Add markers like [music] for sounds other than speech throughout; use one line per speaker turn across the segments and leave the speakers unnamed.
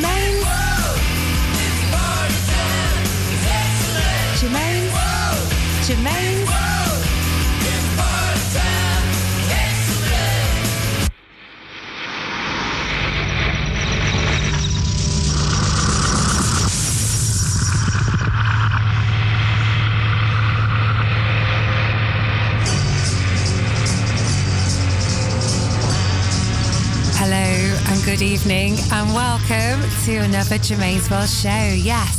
Germaine. Germaine. Hello welcome to another Germaine's World show. Yes.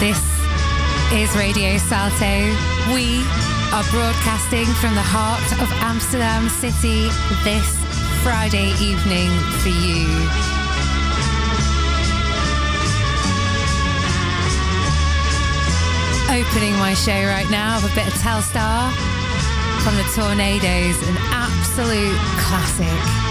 This is Radio Salto. We are broadcasting from the heart of Amsterdam City this Friday evening for you. Opening my show right now with a bit of Telstar from the Tornados, an absolute classic.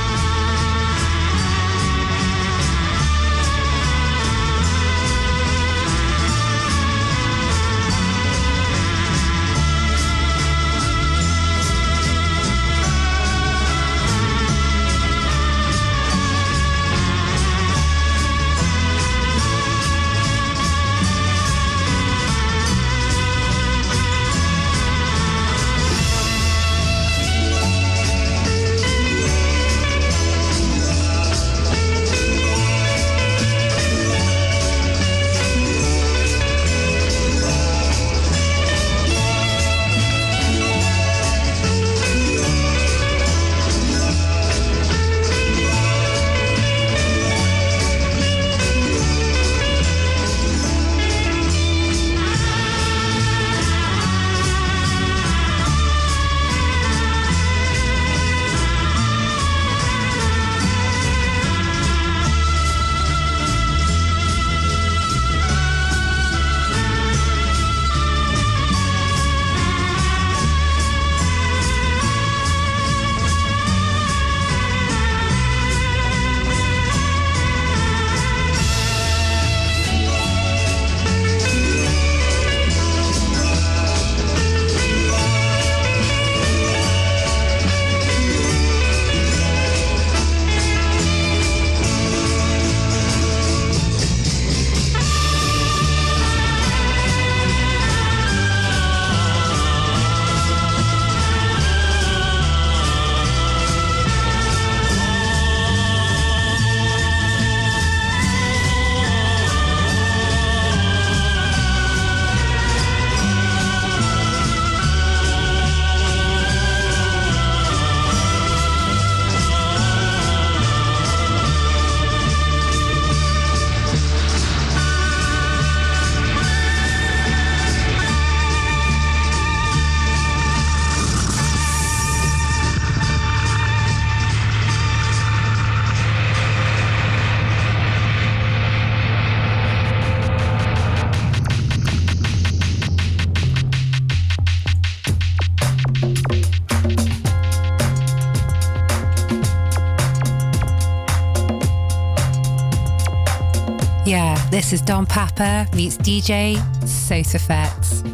Yeah, this is Don Papa meets DJ Sotofett.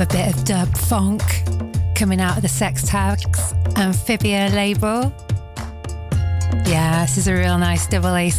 A bit of dub funk coming out of the Sex Tags Amfibia label. Yeah, this is a real nice double A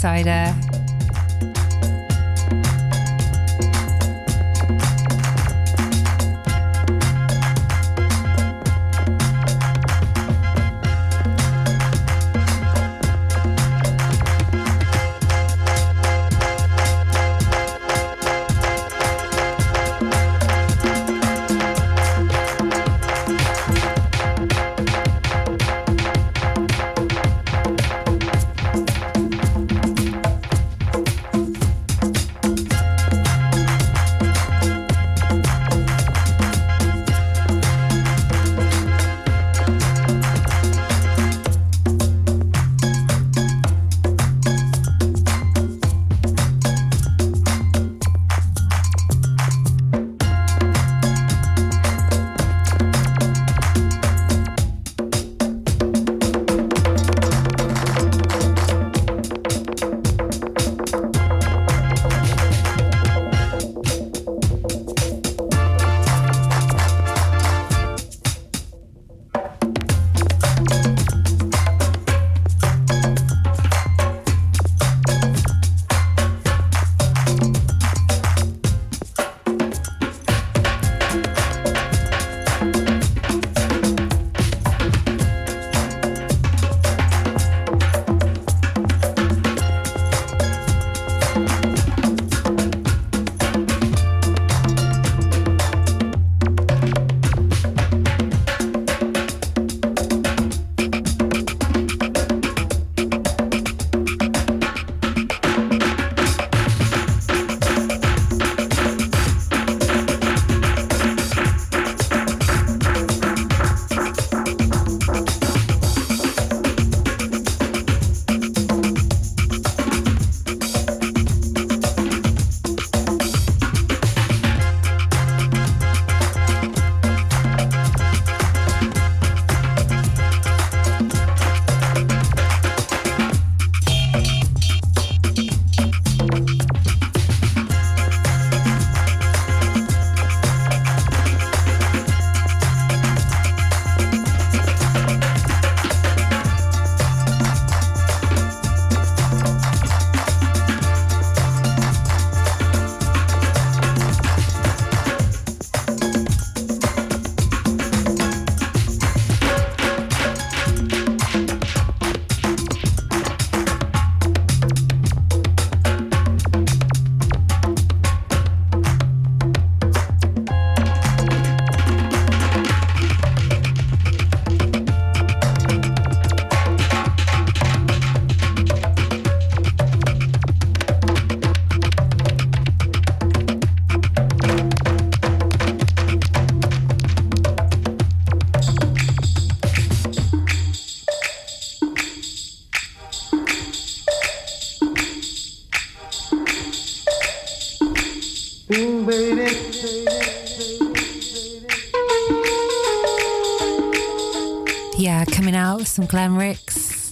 Yeah, coming out some Glen Ricks.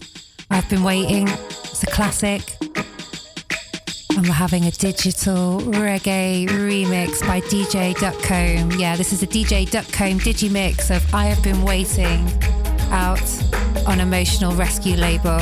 I've been waiting. It's a classic. And we're having a digital reggae remix by DJ Duckcomb. Yeah, this is a DJ Duckcomb digimix of I Have Been Waiting out on Emotional Rescue label.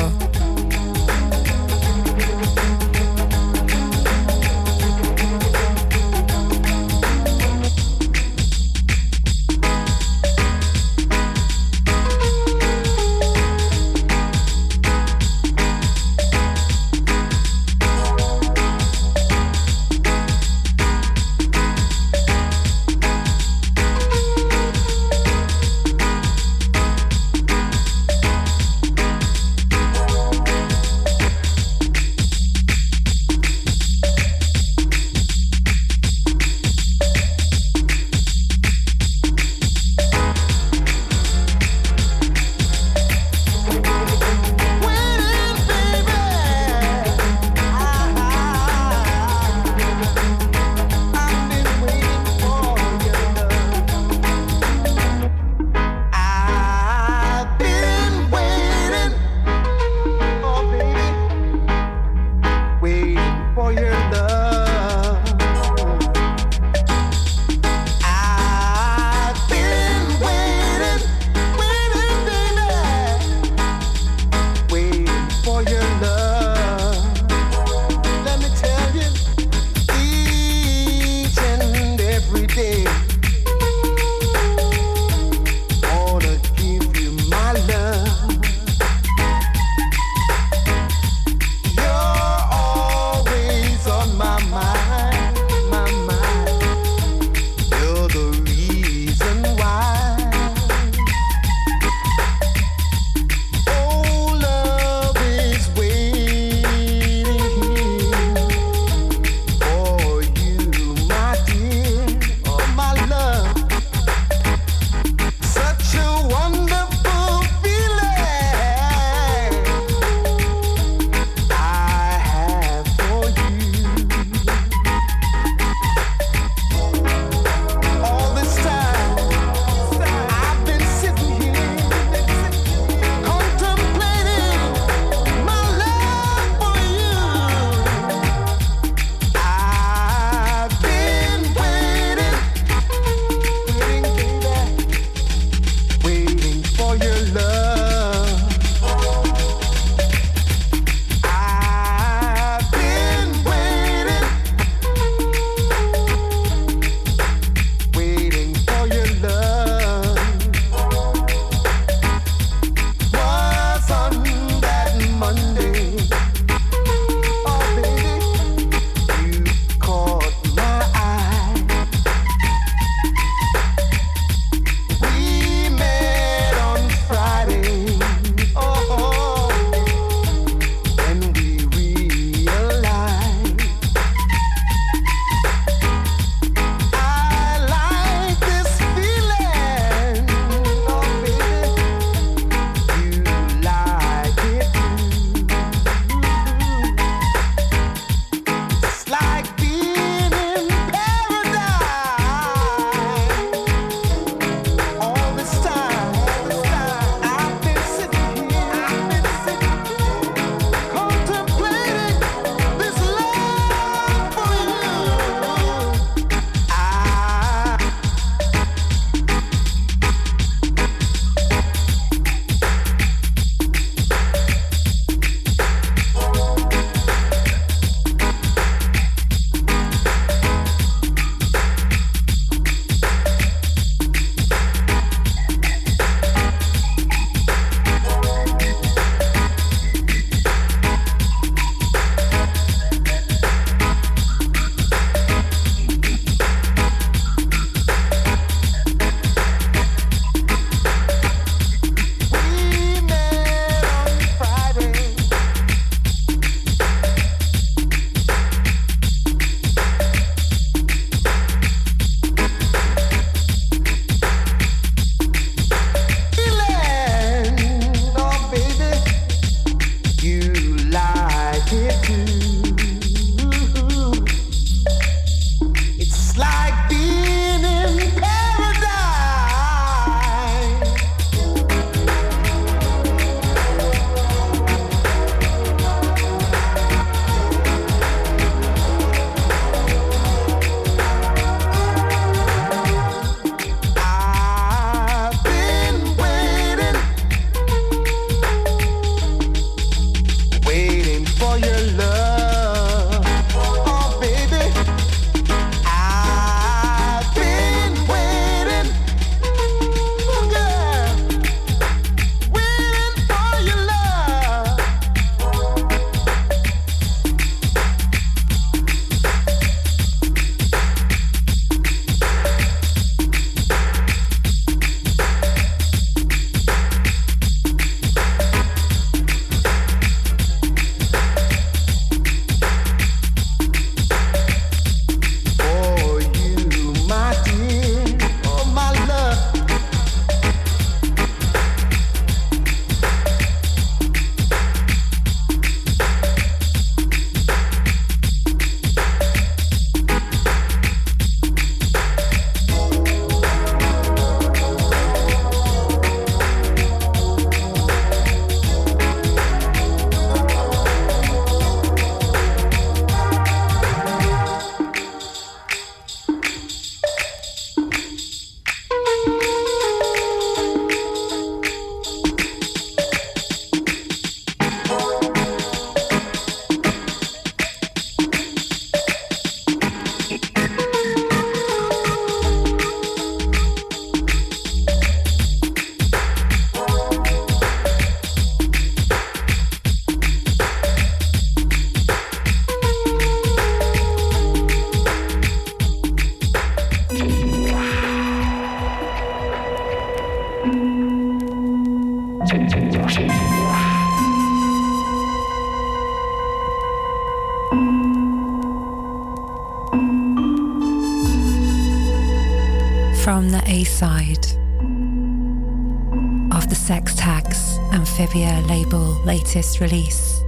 Amfibia label latest release,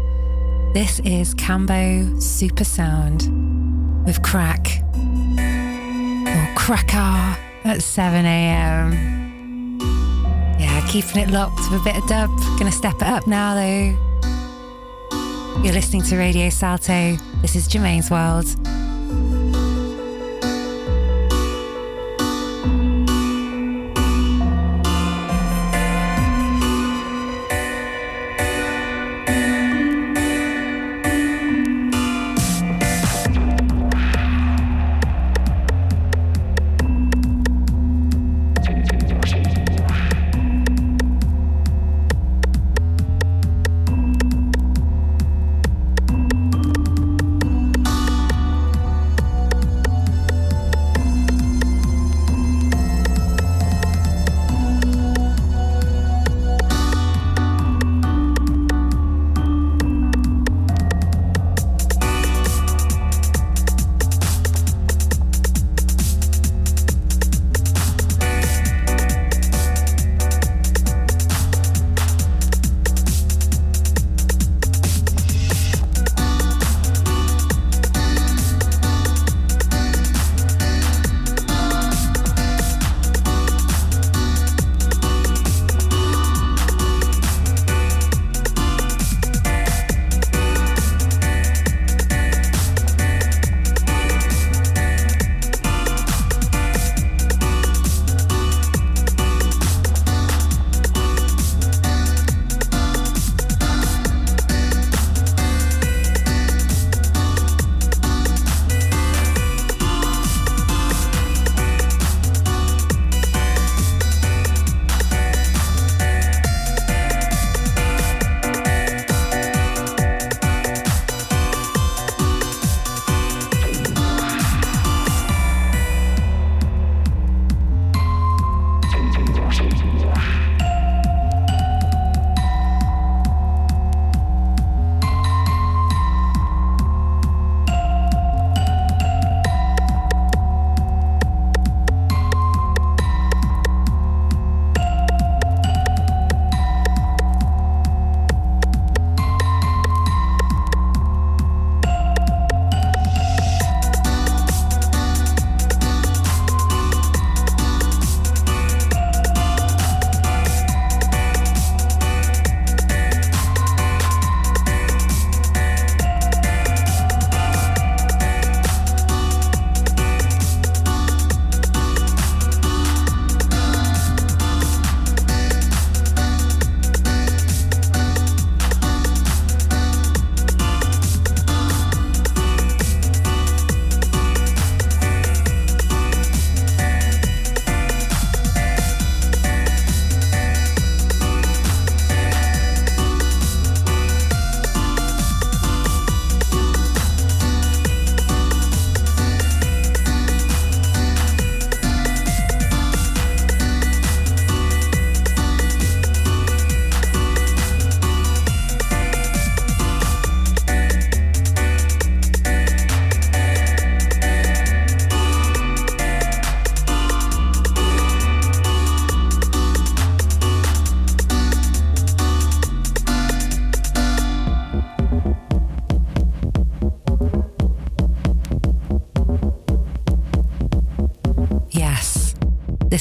this is Cambo Super Sound with Crack or Cracker at 7 a.m. Yeah, keeping it locked with a bit of dub. Gonna step it up now though. You're listening to Radio Salto. This is Germaine's World.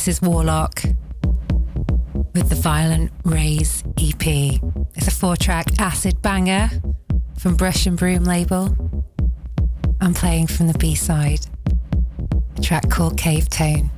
This is Warlock with the Violent Rays EP. It's a four track acid banger from Brush and Broom label. I'm playing from the B side, a track called Cave Tone.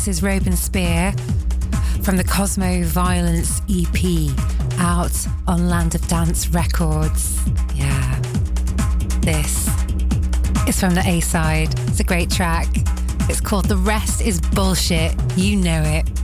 This is Robin Spear from the Cosmo Violence EP out on Land of Dance Records. Yeah. This is from the A side. It's a great track. It's called The Rest is Bullshit. You know it.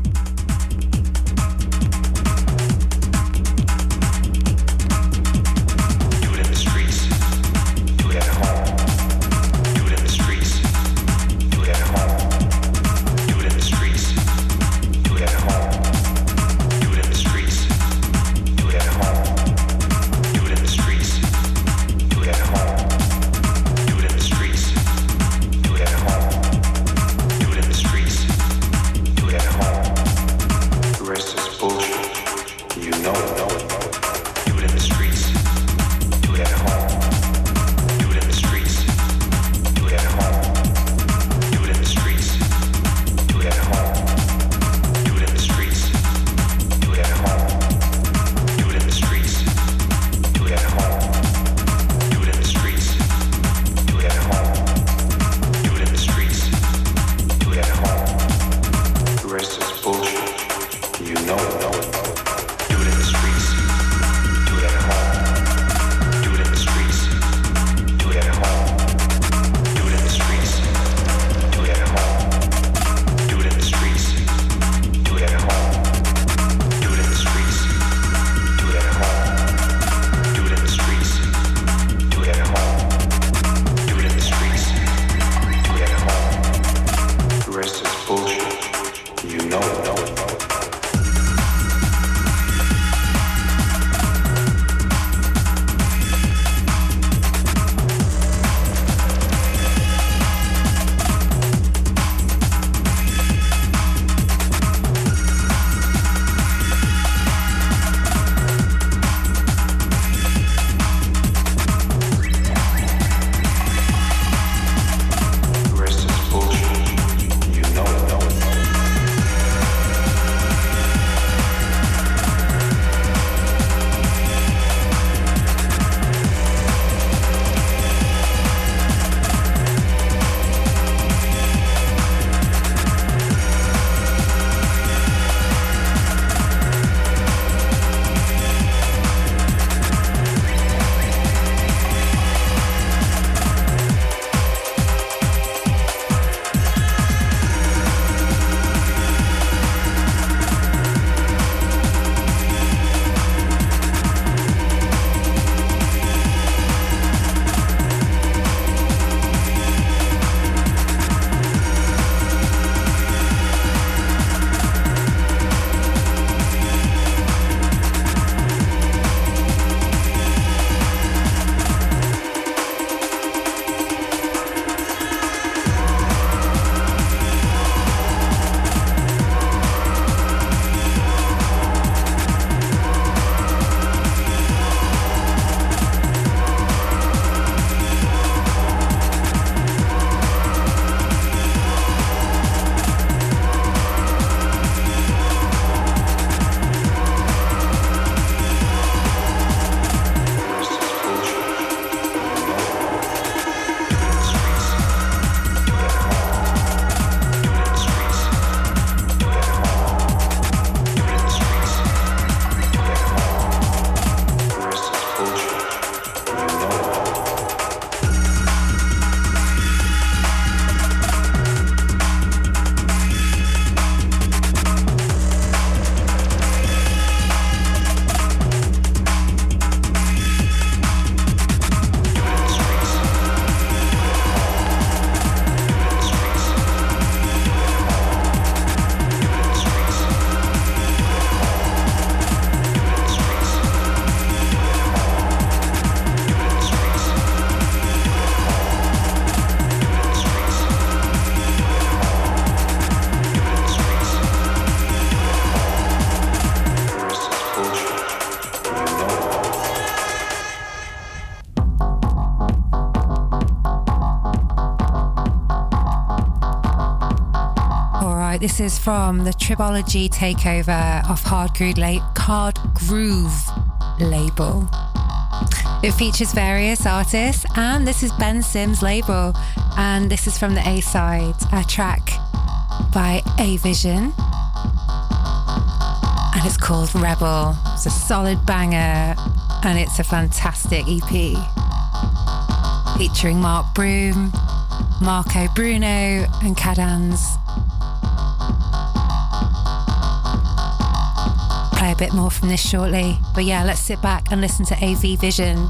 Is from the Tribology takeover of Hard Groove, la- Hard Groove label. It features various artists, and this is Ben Sims' label, and this is from the A side, a track by A Vision. And it's called Rebel. It's a solid banger and it's a fantastic EP. Featuring Mark Broom, Marco Bruno, and Cadans. Play a bit more from this shortly. But yeah, let's sit back and listen to AV Vision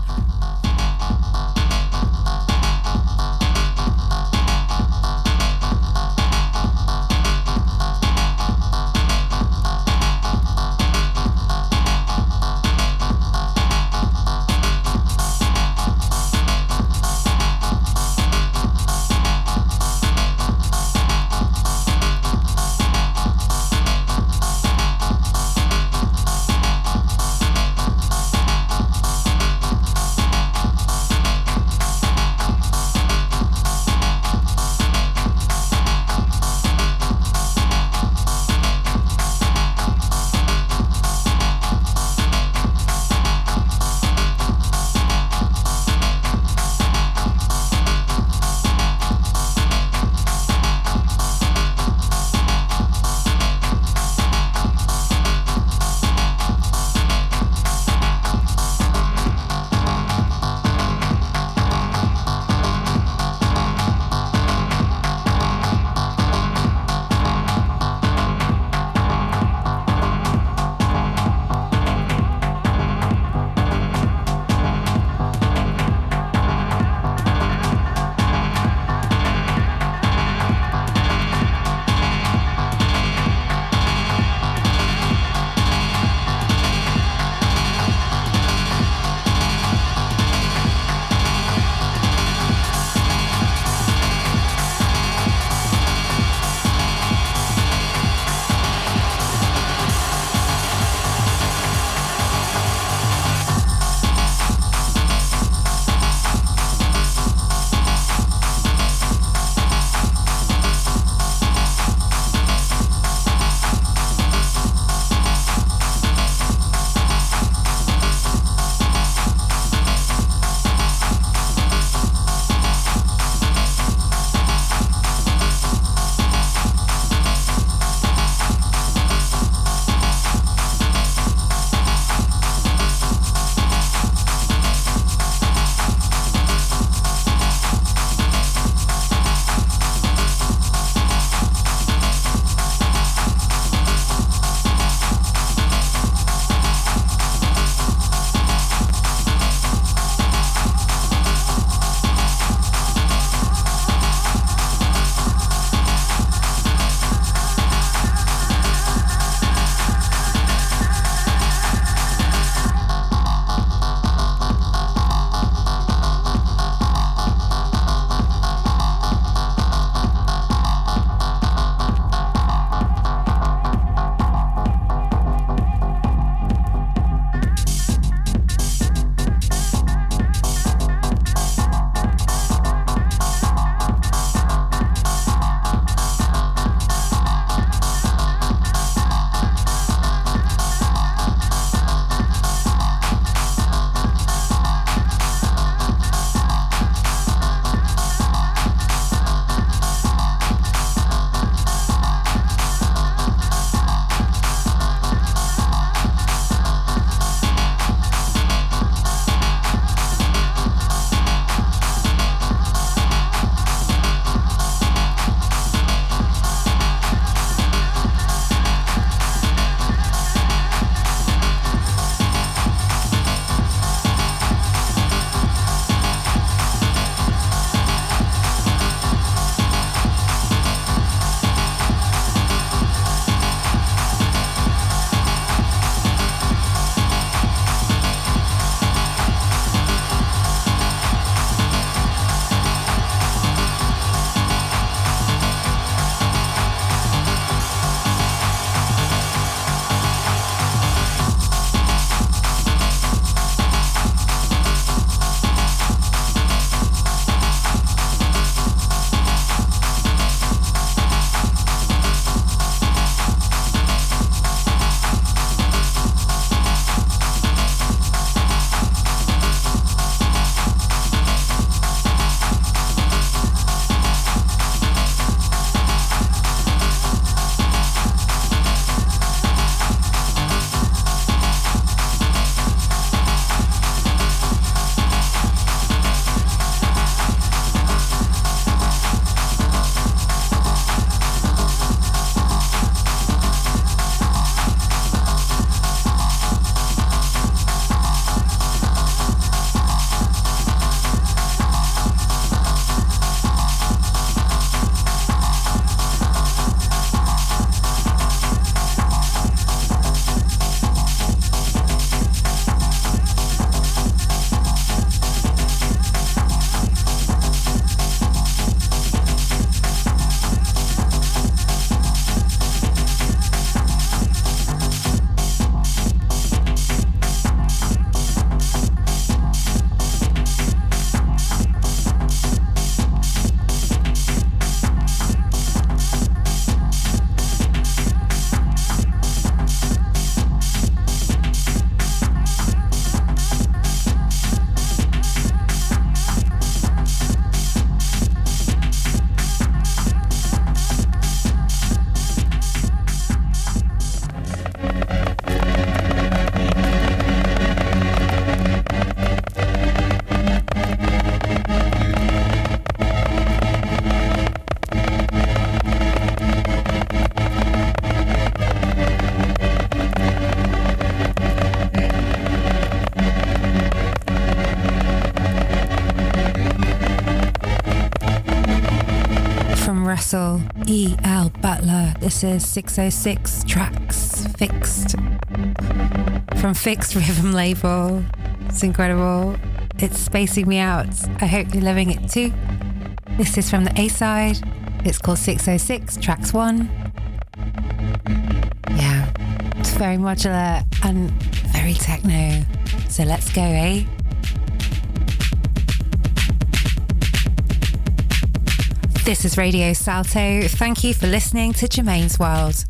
Russell, E.L. Butler. This is 606 tracks fixed from Fixed Rhythm label. It's incredible. It's spacing me out. I hope you're loving it too. This is from the A side. It's called 606 tracks 1. Yeah, it's very modular and very techno. So let's go, eh? This is Radio Salto. Thank you for listening to Germaine's World.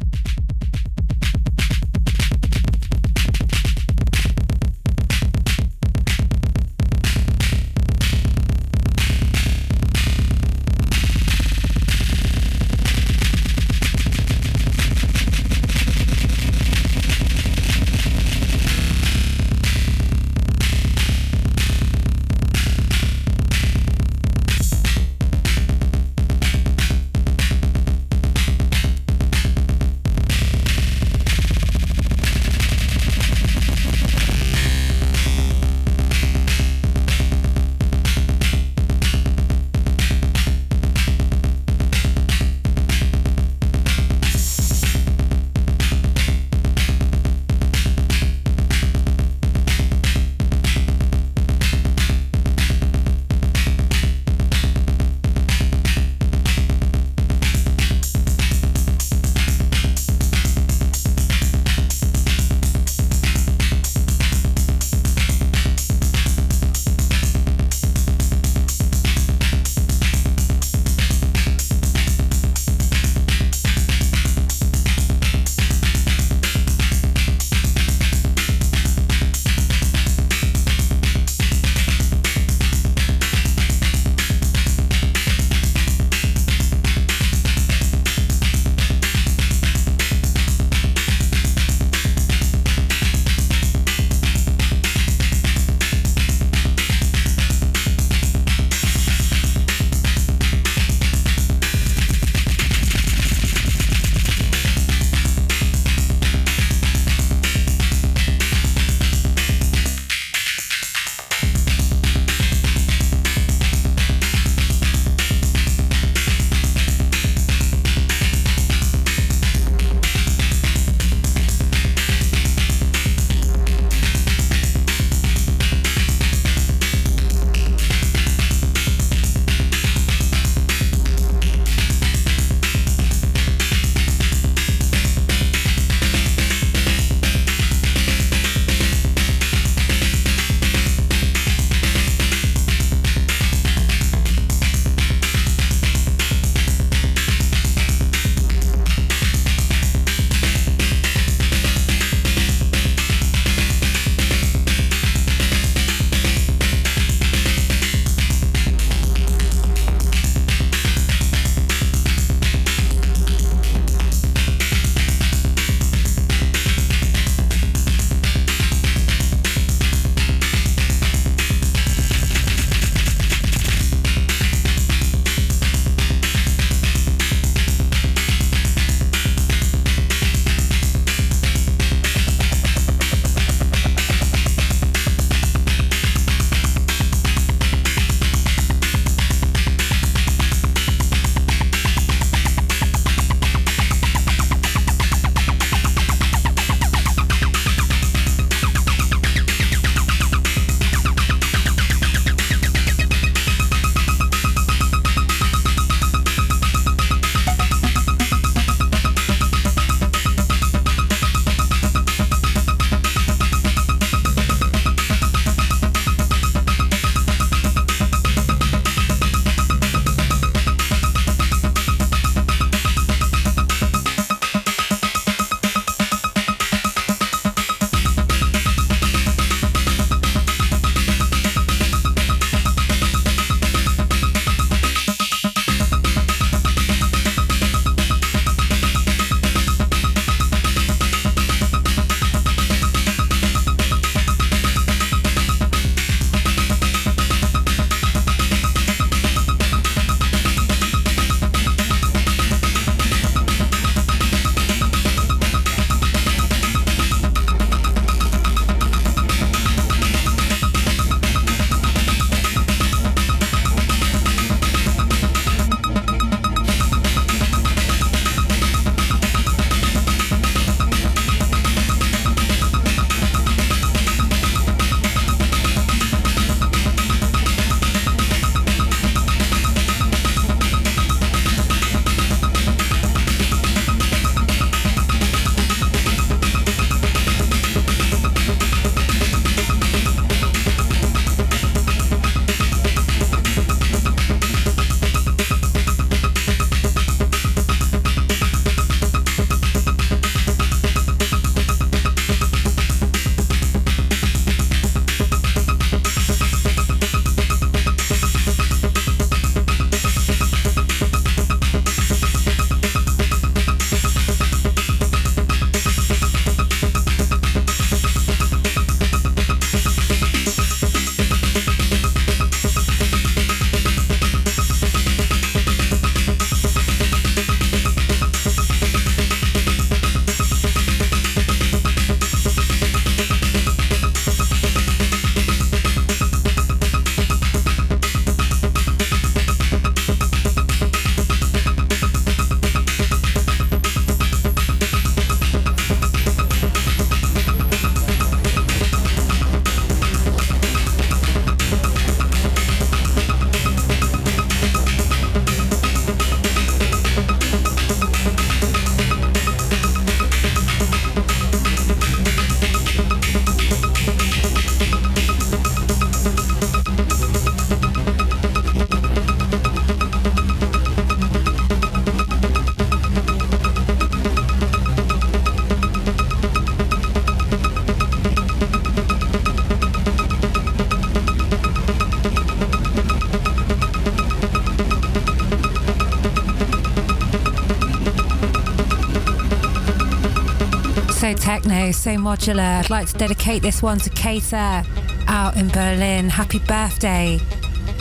So techno, so modular. I'd like to dedicate this one to Kater out in Berlin. Happy birthday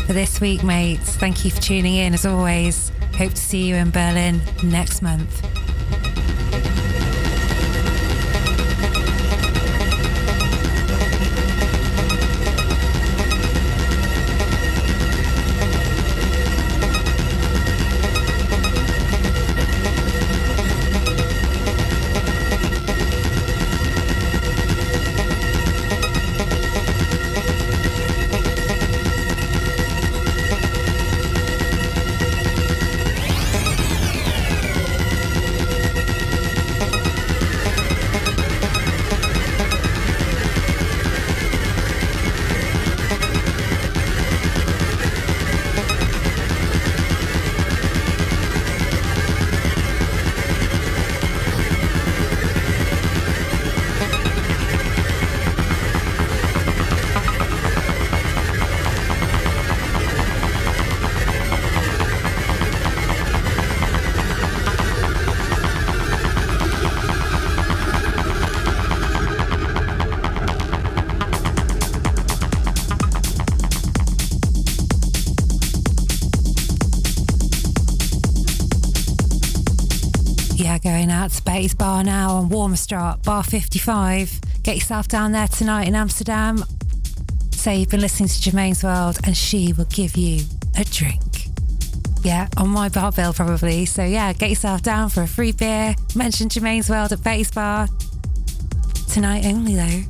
for this week, mates. Thank you for tuning in as always. Hope to see you in Berlin next month. On Warmoesstraat, Bar 55. Get yourself down there tonight in Amsterdam. Say you've been listening to Germaine's World and she will give you a drink. Yeah, on my bar bill probably. So yeah, get yourself down for a free beer. Mention Germaine's World at Base Bar. Tonight only though.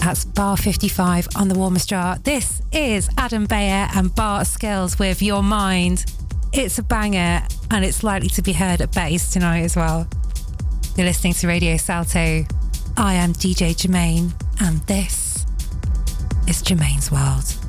That's Bar 55 on the Warmoesstraat. This is Adam Beyer and Bart Skils with Your Mind. It's a banger and it's likely to be heard at Betty's tonight as well. You're listening to Radio Salto. I am DJ Germaine, and this is Germaine's World.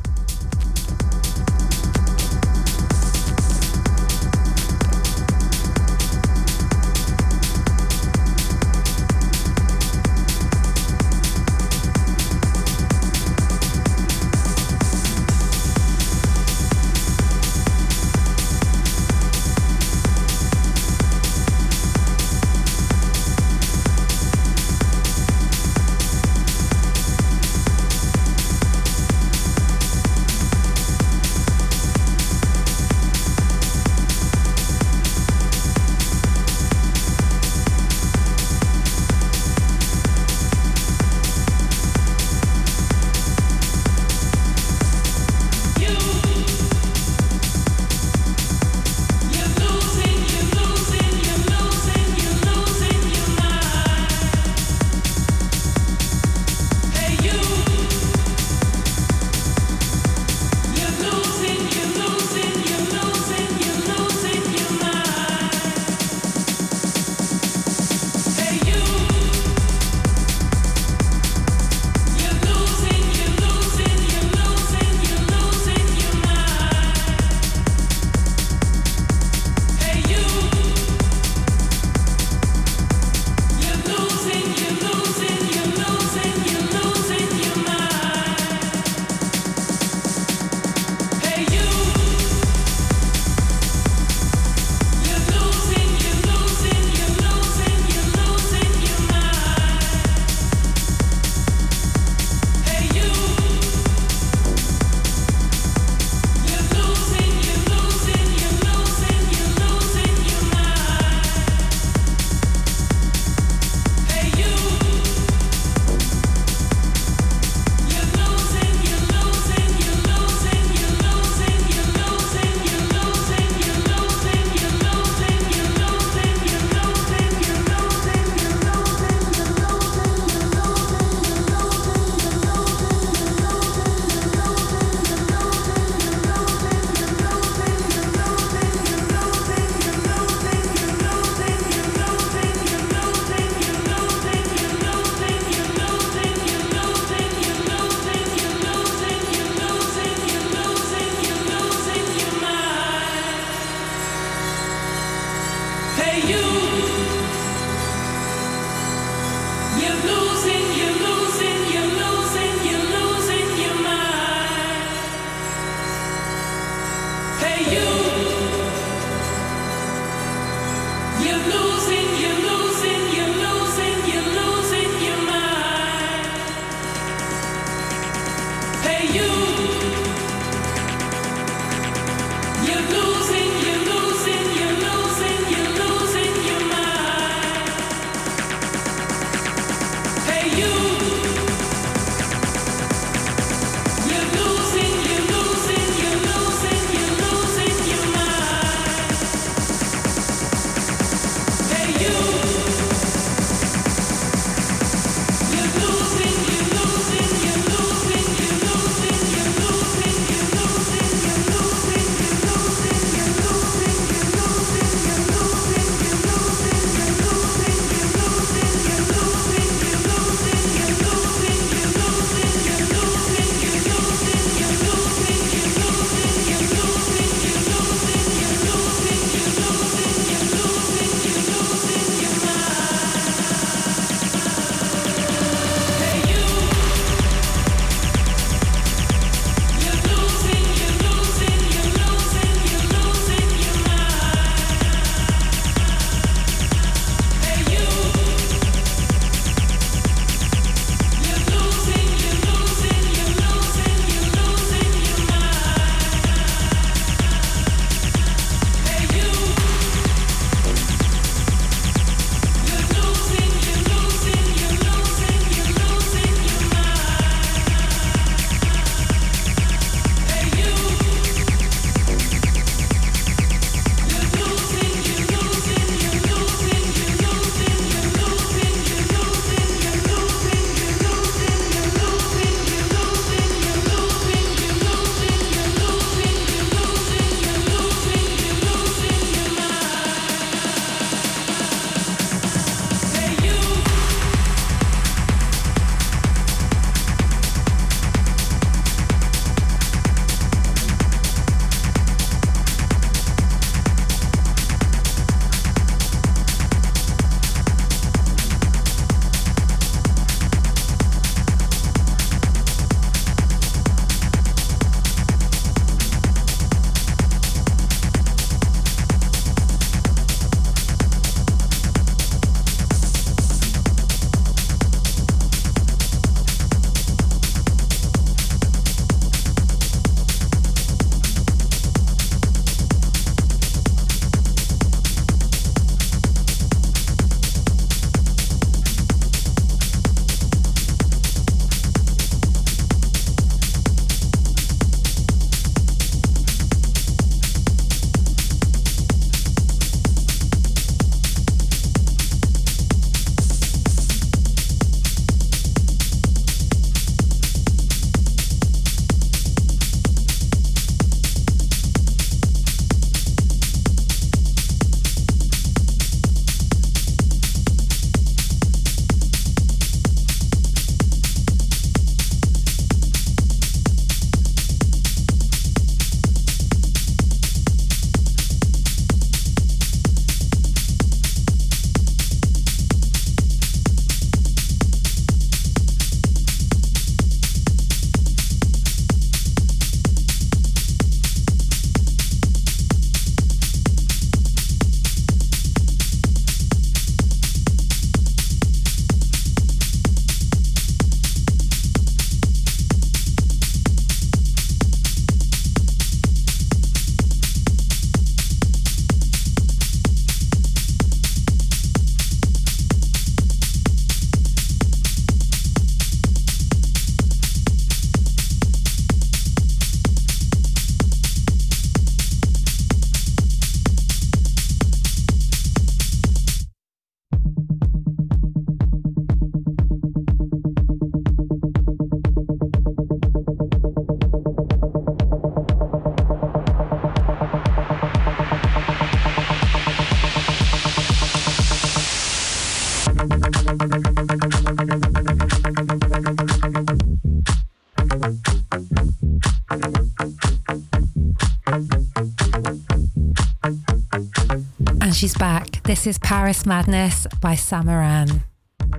She's back. This is Paris Madness by Samaran.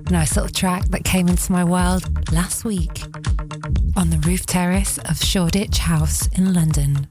Nice little track that came into my world last week on the roof terrace of Shoreditch House in London.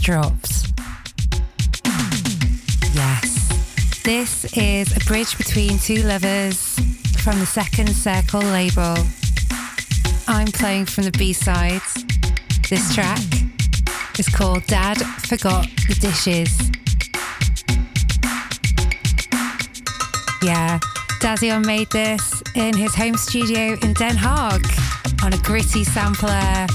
Dropped. Yes, this is a bridge between two lovers from the Second Circle label. I'm playing from the B side. This track is called Dad Forgot the Dishes. Yeah, Dazion made this in his home studio in Den Haag on a gritty sampler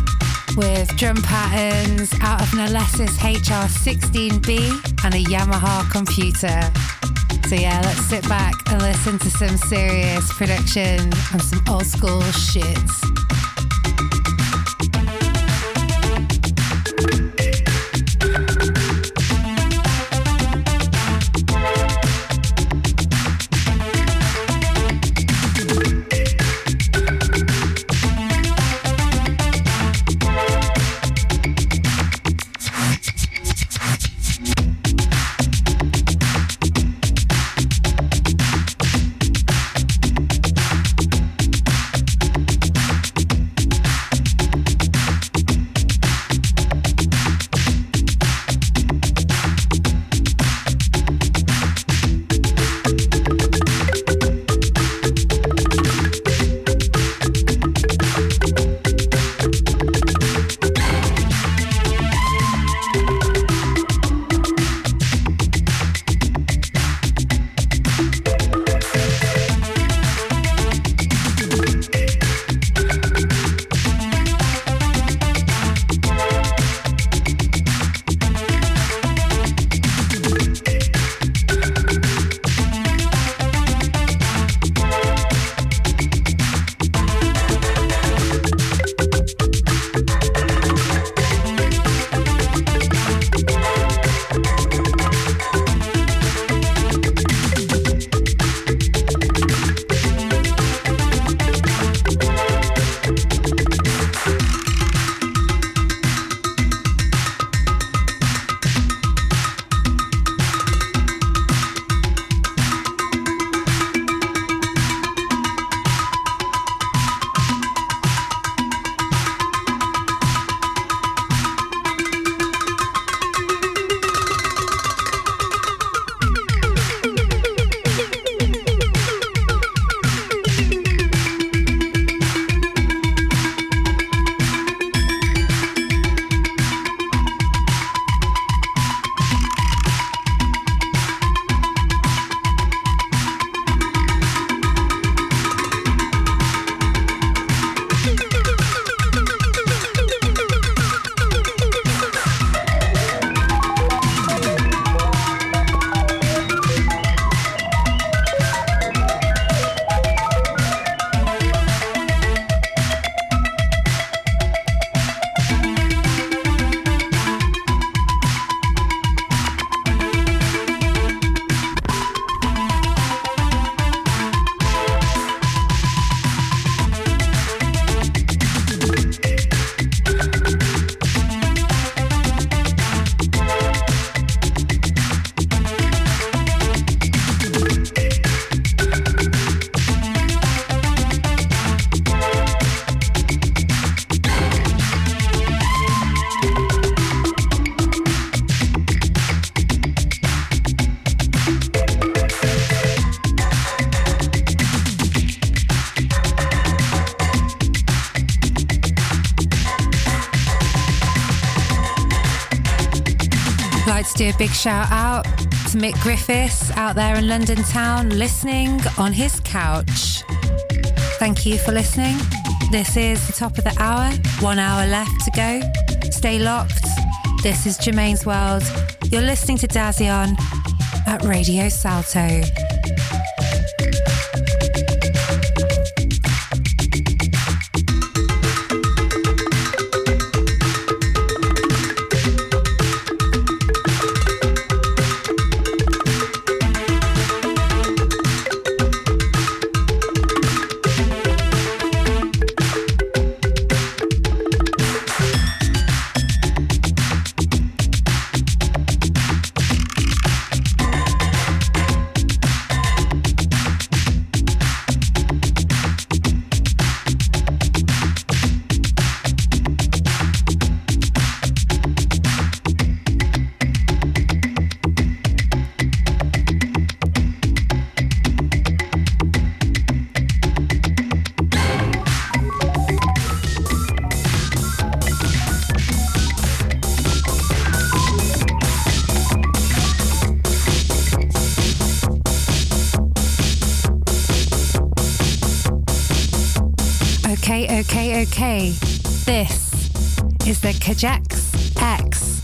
with drum patterns out of an Alesis HR16B and a Yamaha computer. So yeah, let's sit back and listen to some serious production and some old school shits. Big shout out to Mick Griffiths out there in London town listening on his couch. Thank you for listening. This is the top of the hour, one hour left to go. Stay locked. This is Germaine's World. You're listening to Dazion at Radio Salto. Okay, this is the Kajax X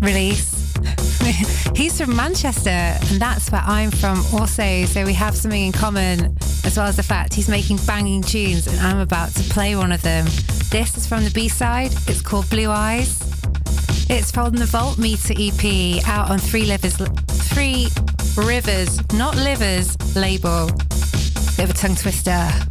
release. [laughs] He's from Manchester, and that's where I'm from also. So we have something in common, as well as the fact he's making banging tunes, and I'm about to play one of them. This is from the B side. It's called Blue Eyes. It's from the Voltmeter EP, out on Three Livers, Three Rivers, not Livers label. Bit of a tongue twister.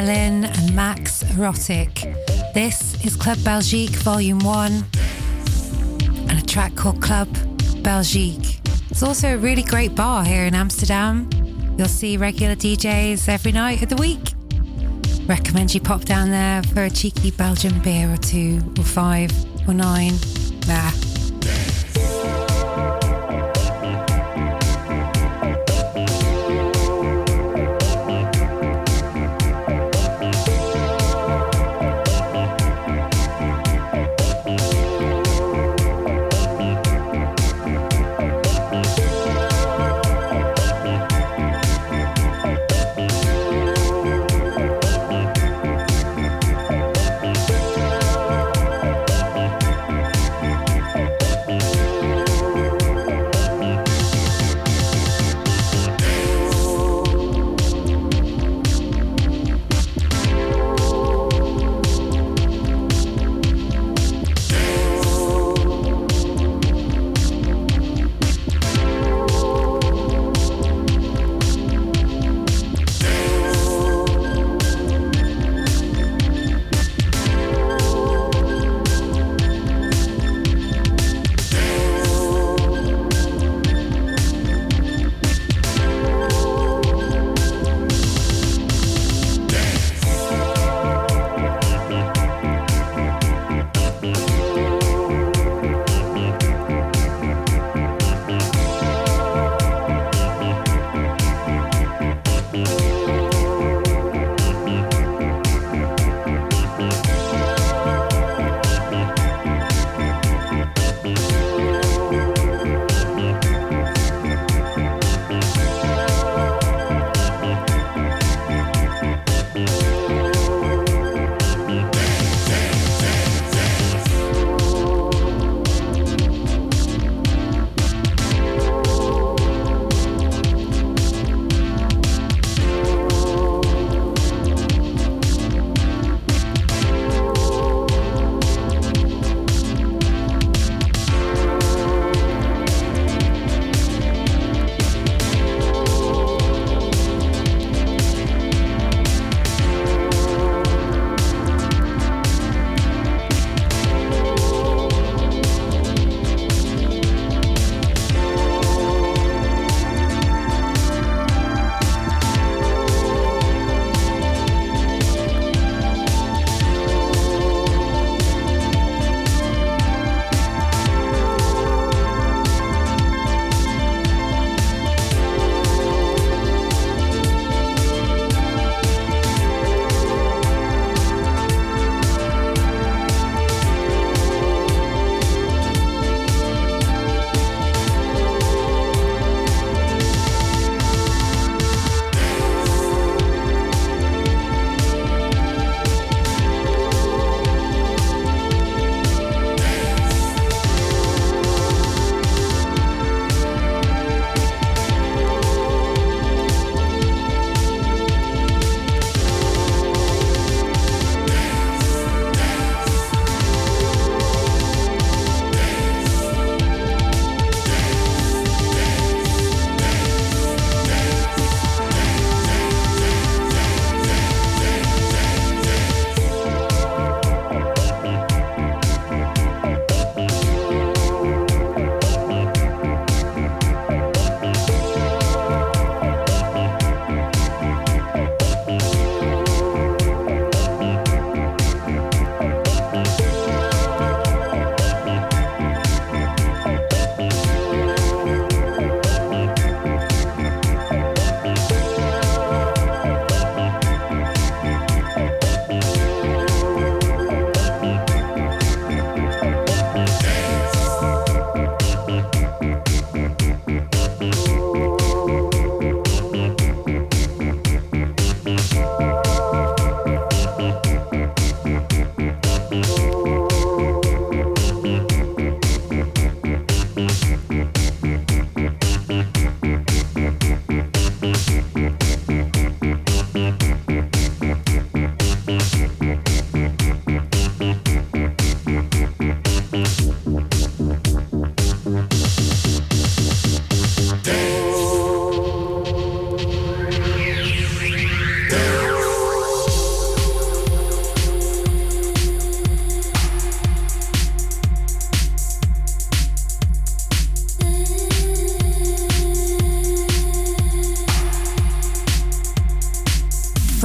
Berlin and Max Erotic. This is Club Belgique Volume 1 and a track called Club Belgique. It's also a really great bar here in Amsterdam. You'll see regular DJs every night of the week. Recommend you pop down there for a cheeky Belgian beer or two, or five, or nine. Nah,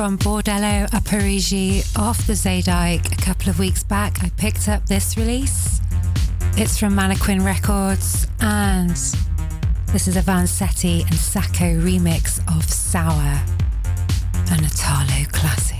from Bordello a Parigi off the Zeedijk a couple of weeks back, I picked up this release. It's from Mannequin Records and this is a Vansetti and Sacco remix of Sour, an Italo classic.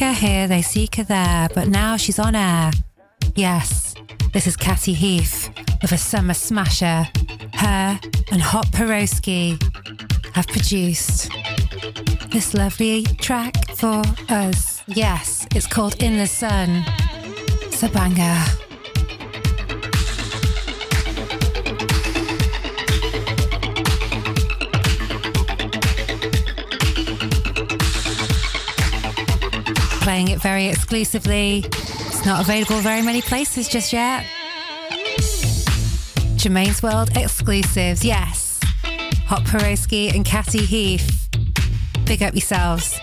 Her here, they seek her there, but now she's on air. Yes, this is Catty Heath with a summer smasher. Her and Hot Porosky have produced this lovely track for us. Yes, it's called In the Sun. It's a banger. Playing it very exclusively. It's not available very many places just yet. Germaine's World exclusives, yes. Hot Porosky and Catty Heath. Big up yourselves.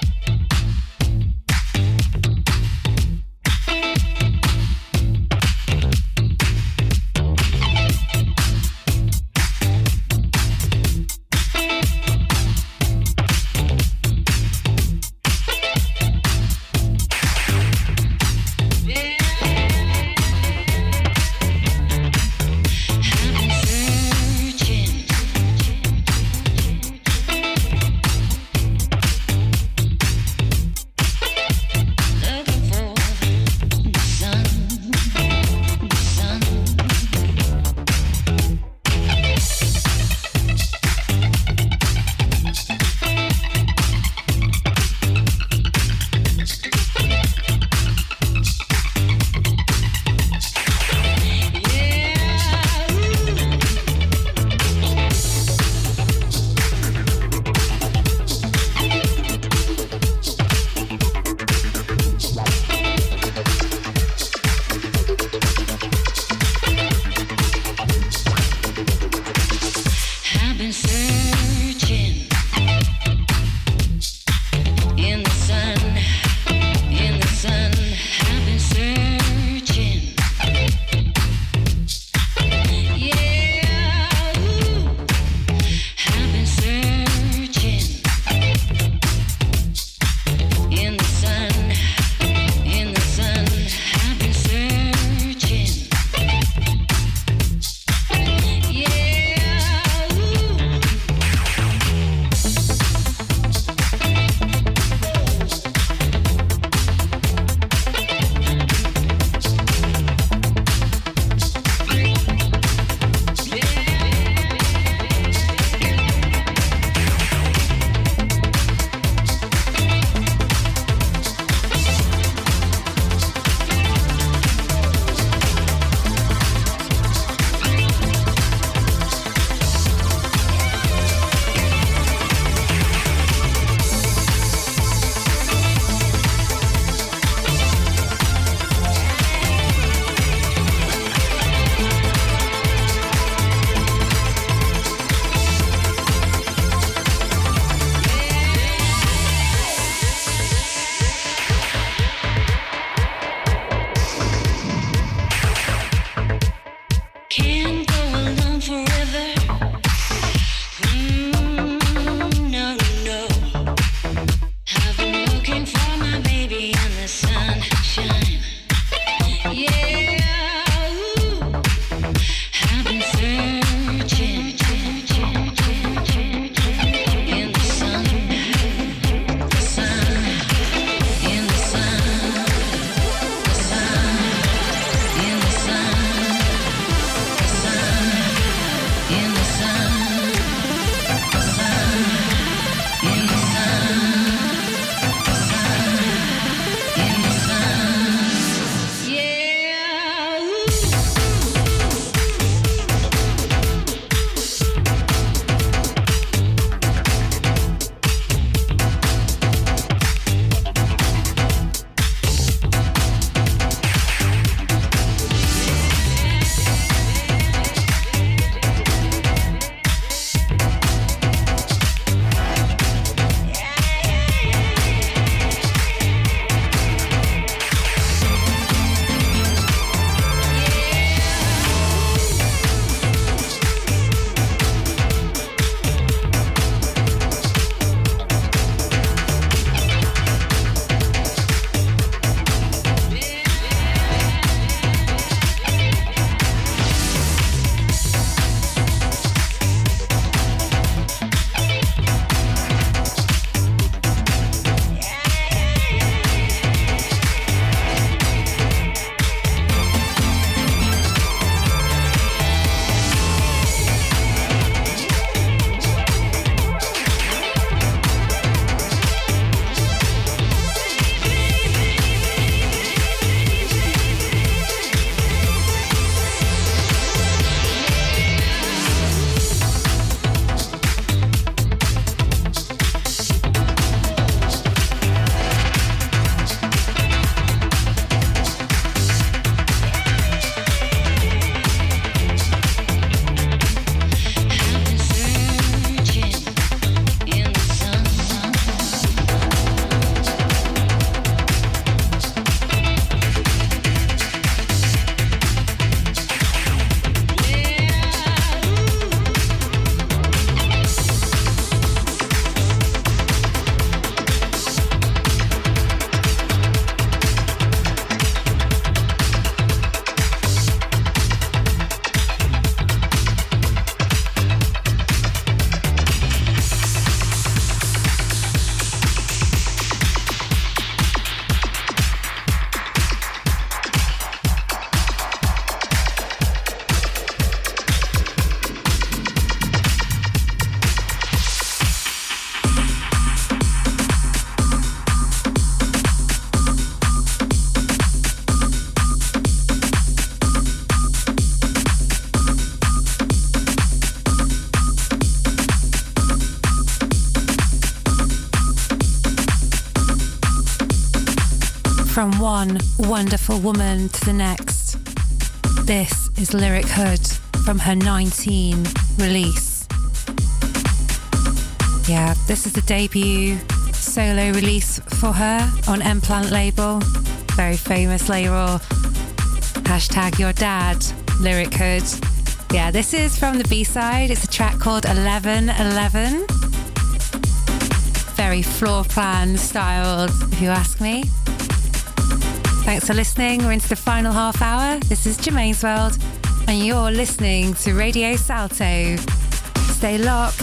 From one wonderful woman to the next. This is Lyric Hood from her 19 release. Yeah, this is the debut solo release for her on M Plant label. Very famous label. Hashtag your dad, Lyric Hood. Yeah, this is from the B side. It's a track called 1111. Very Floorplan styled, if you ask me. Thanks for listening. We're into the final half hour. This is Germaine's World, and you're listening to Radio Salto. Stay locked.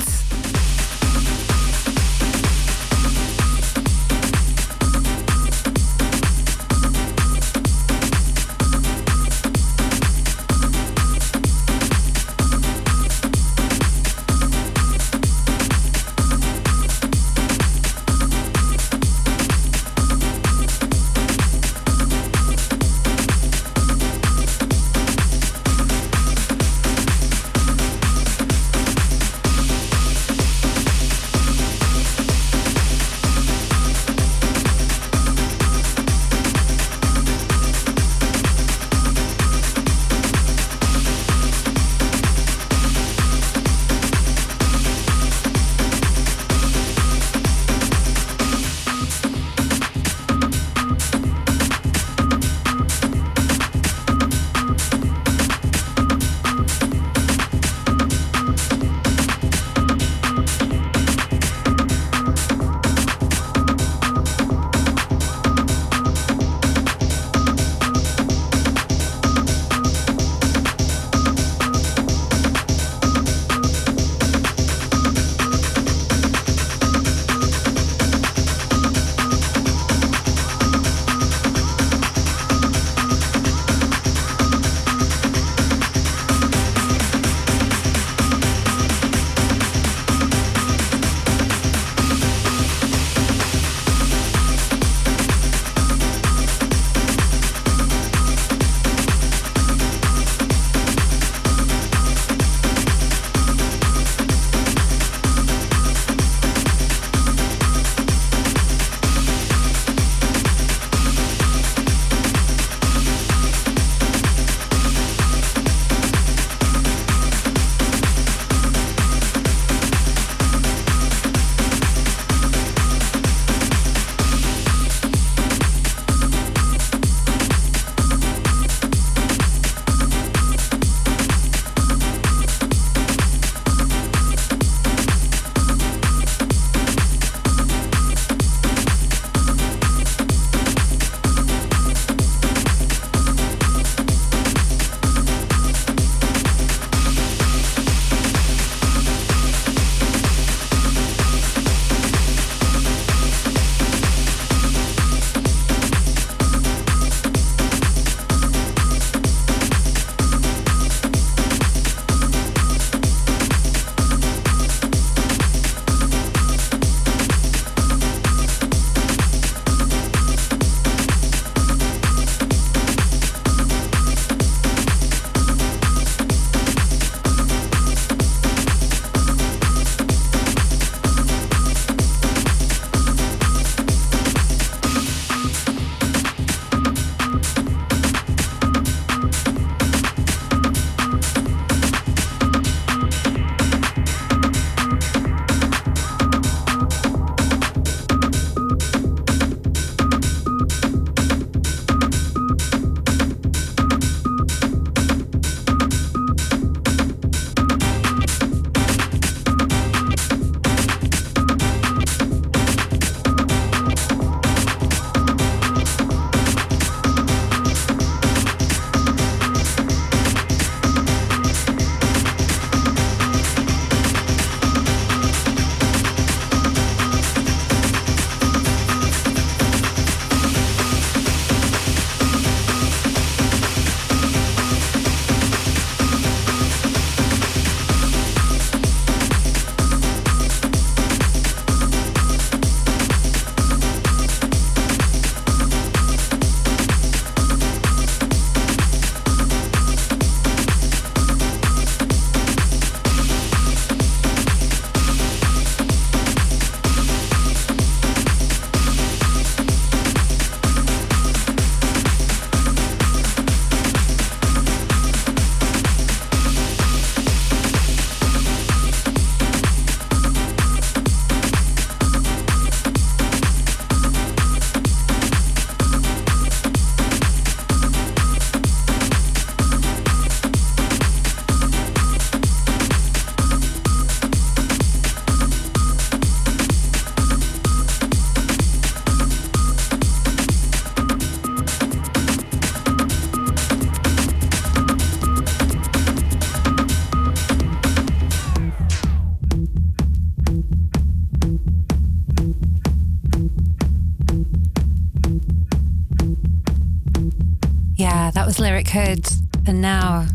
That was Lyric Hood. And now,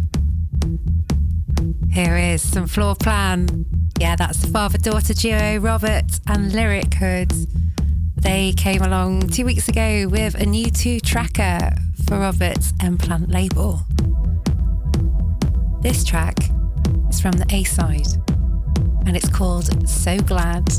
here is some Floorplan. Yeah, that's the father daughter duo, Robert and Lyric Hood. They came along two weeks ago with a new two tracker for Robert's M Plant label. This track is from the A side and it's called So Glad.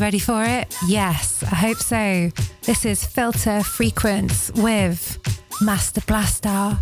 ready for it? Yes, I hope so. This is Filter Frequence with Master Blaster.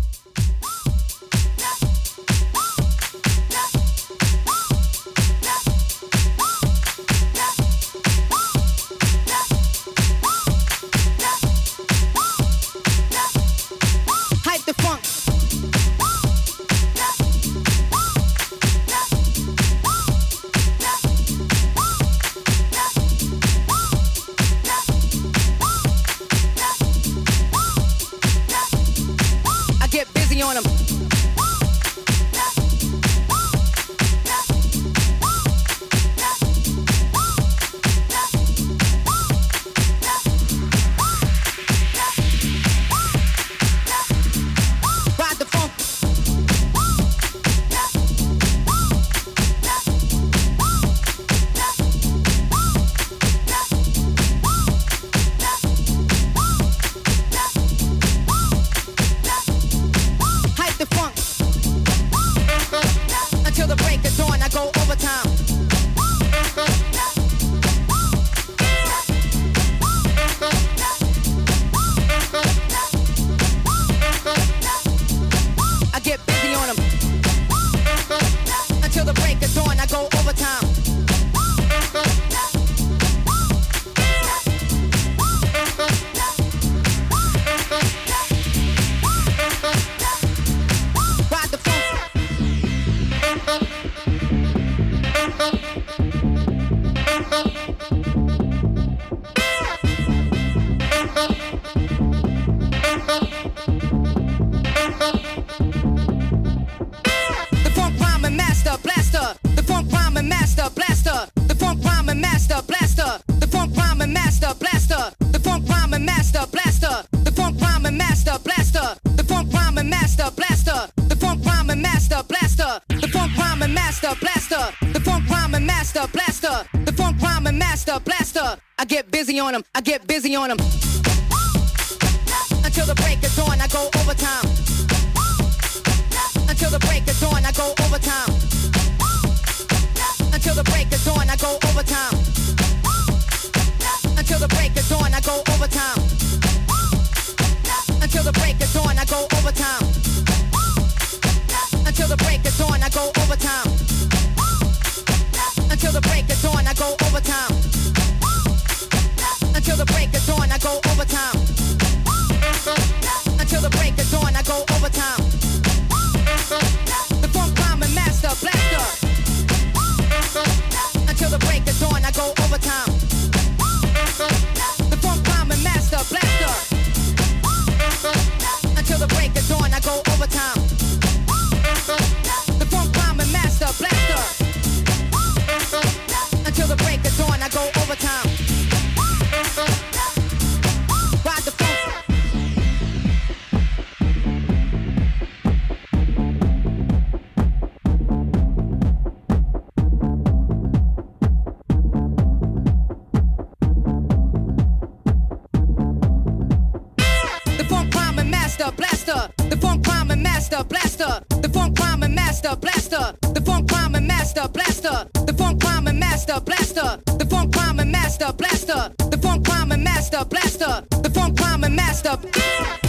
master, blaster. The funk climber, master, blaster. The funk climber, master, blaster. The funk climber, master, blaster. The funk climber, master.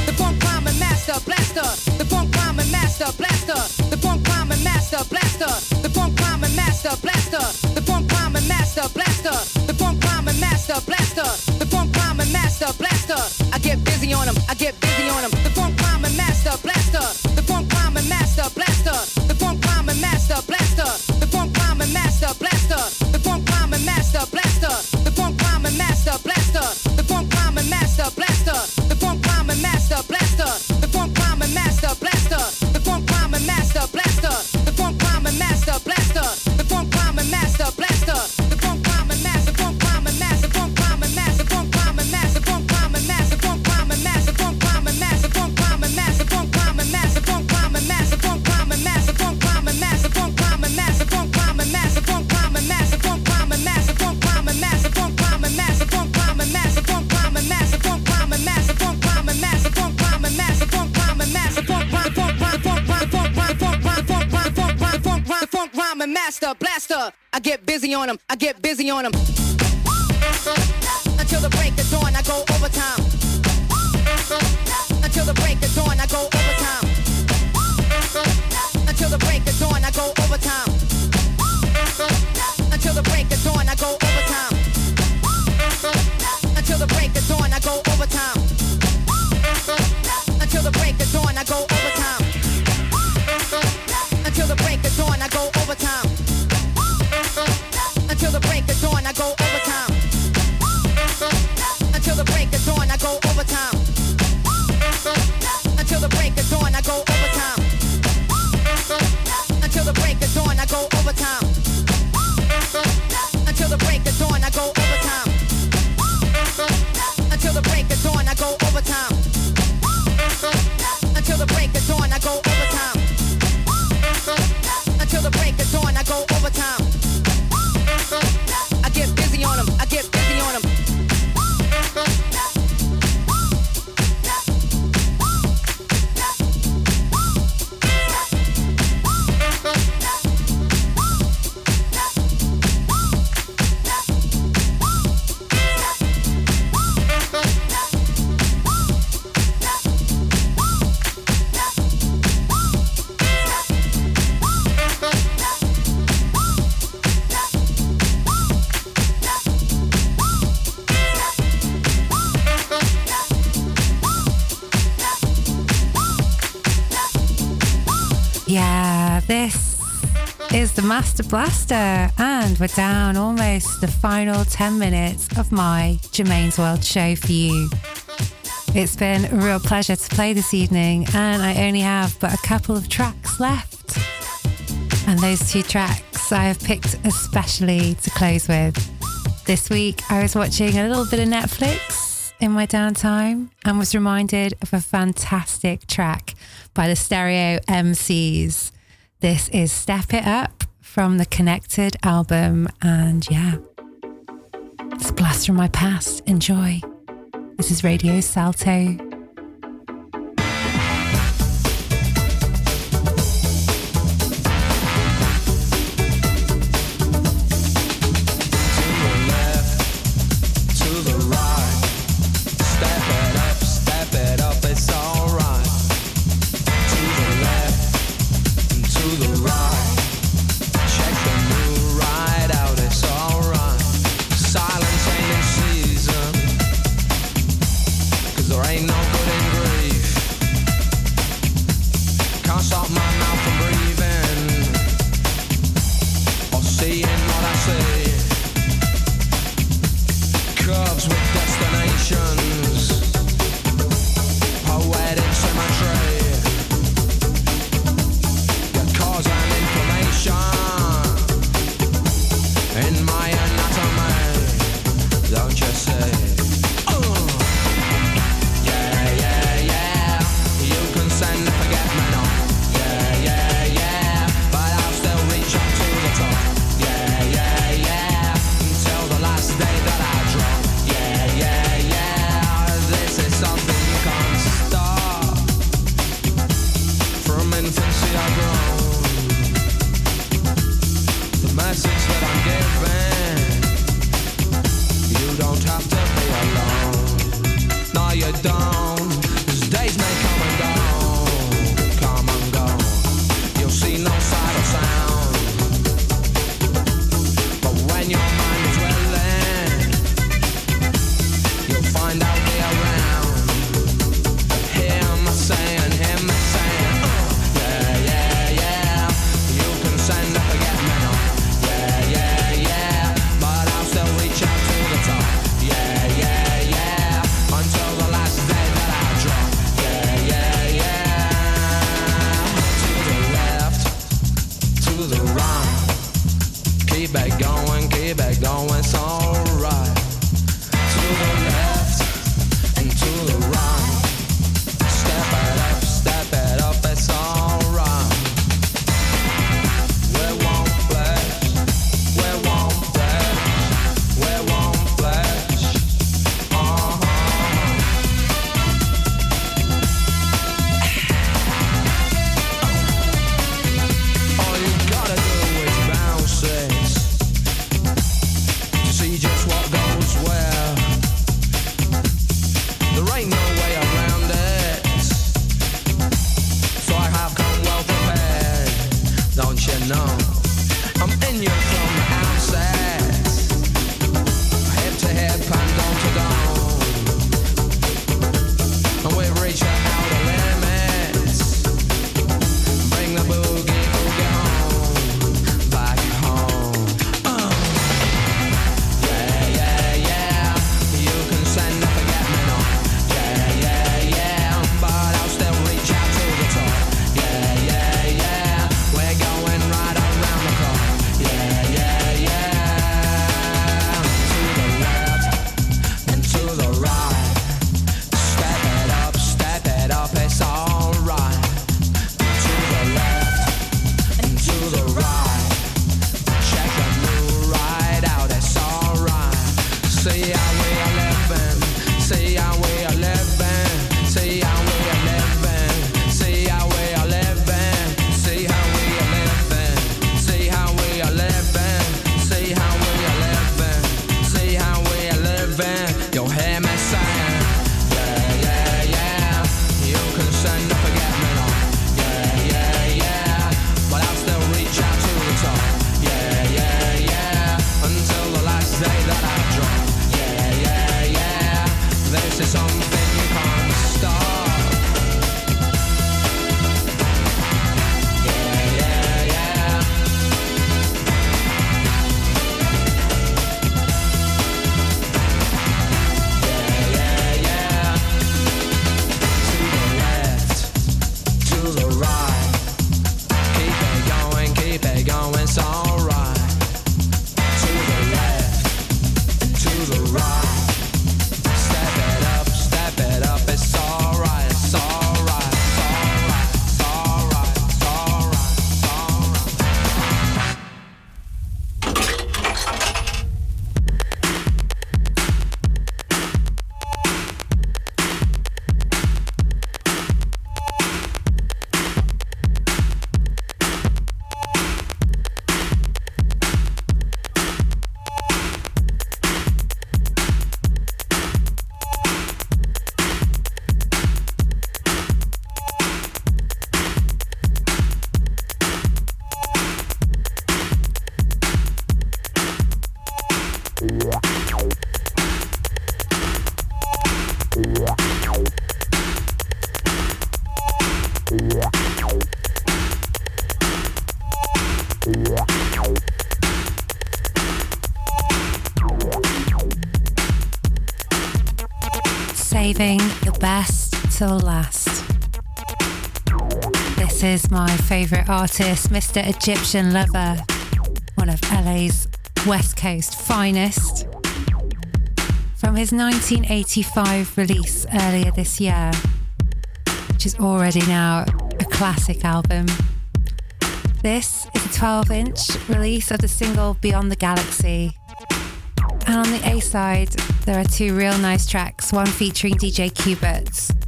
The funk climber, master, blaster. The funk climber, master, blaster. The funk climber, master, blaster. The funk climber, master, blaster. The funk climber, master, blaster. The funk climber, master, blaster. The funk climber, master, blaster. I get busy on them. I get busy on them. The funk climber, master, blaster. The funk climber, master, blaster blaster, the funk rhyme master, blaster, the funk rhyme master, blaster. I get busy on them. I get busy on
them. Blaster Blaster, and we're down almost the final 10 minutes of my Germaine's World show for you. It's been a real pleasure to play this evening, and I only have but a couple of tracks left. And those two tracks I have picked especially to close with. This week I was watching a little bit of Netflix in my downtime and was reminded of a fantastic track by the Stereo MCs. This is Step It Up from the Connected album. And yeah, it's a blast from my past. Enjoy. This is Radio Salto.
Last. This is
my favourite artist, Mr. Egyptian Lover, one of LA's West Coast finest. From his 1985 release earlier this year, which is already now a classic album. This is a 12 inch release of the single Beyond the Galaxy. And on the A side, there are two real nice tracks, one featuring DJ Qbert.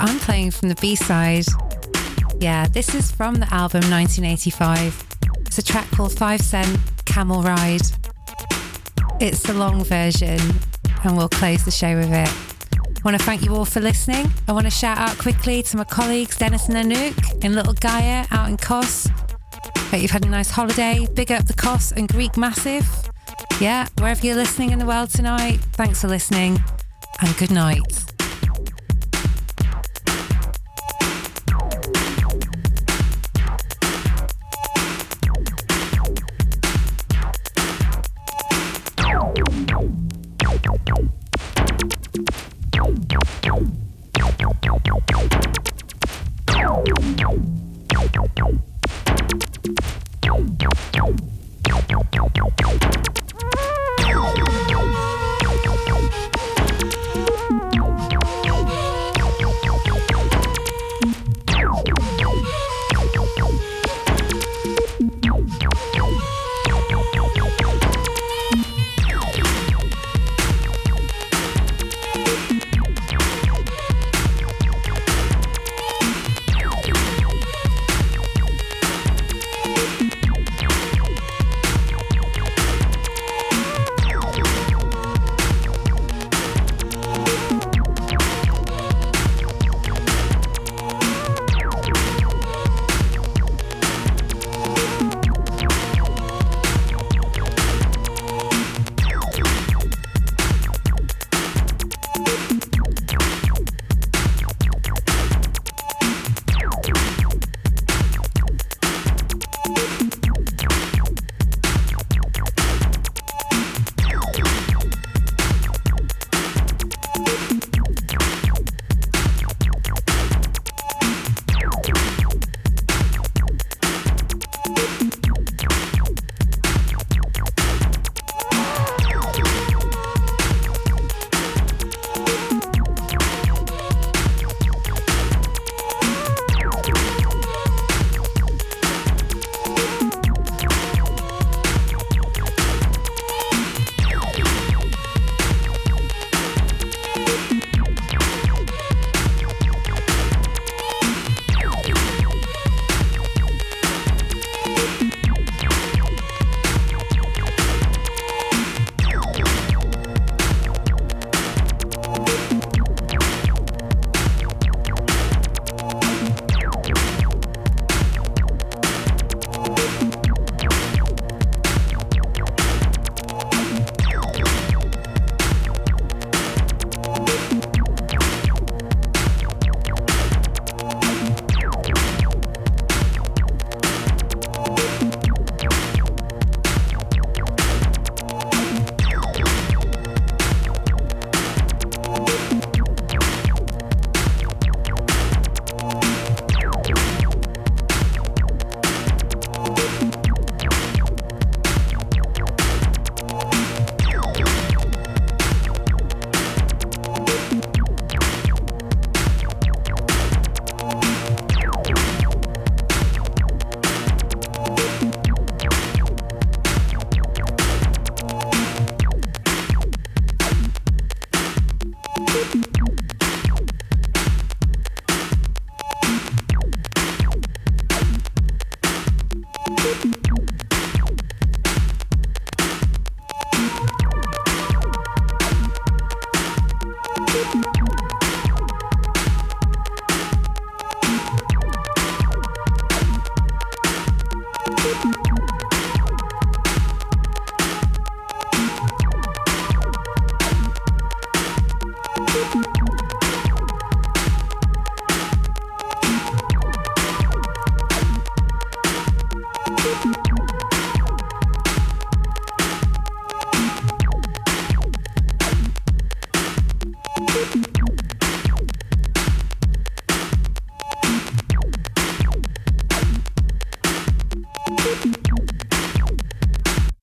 I'm playing from the B side. Yeah, this is from the album 1985. It's a track called Five Cent Camel Ride. It's the long version, and we'll close the show with it. I want to thank you all for listening. I want to shout out quickly to my colleagues Dennis and Anouk in Little Gaia out in Kos. Hope you've had a nice holiday. Big up the Kos and Greek Massive. Yeah, wherever you're listening in the world tonight, thanks for listening and good night.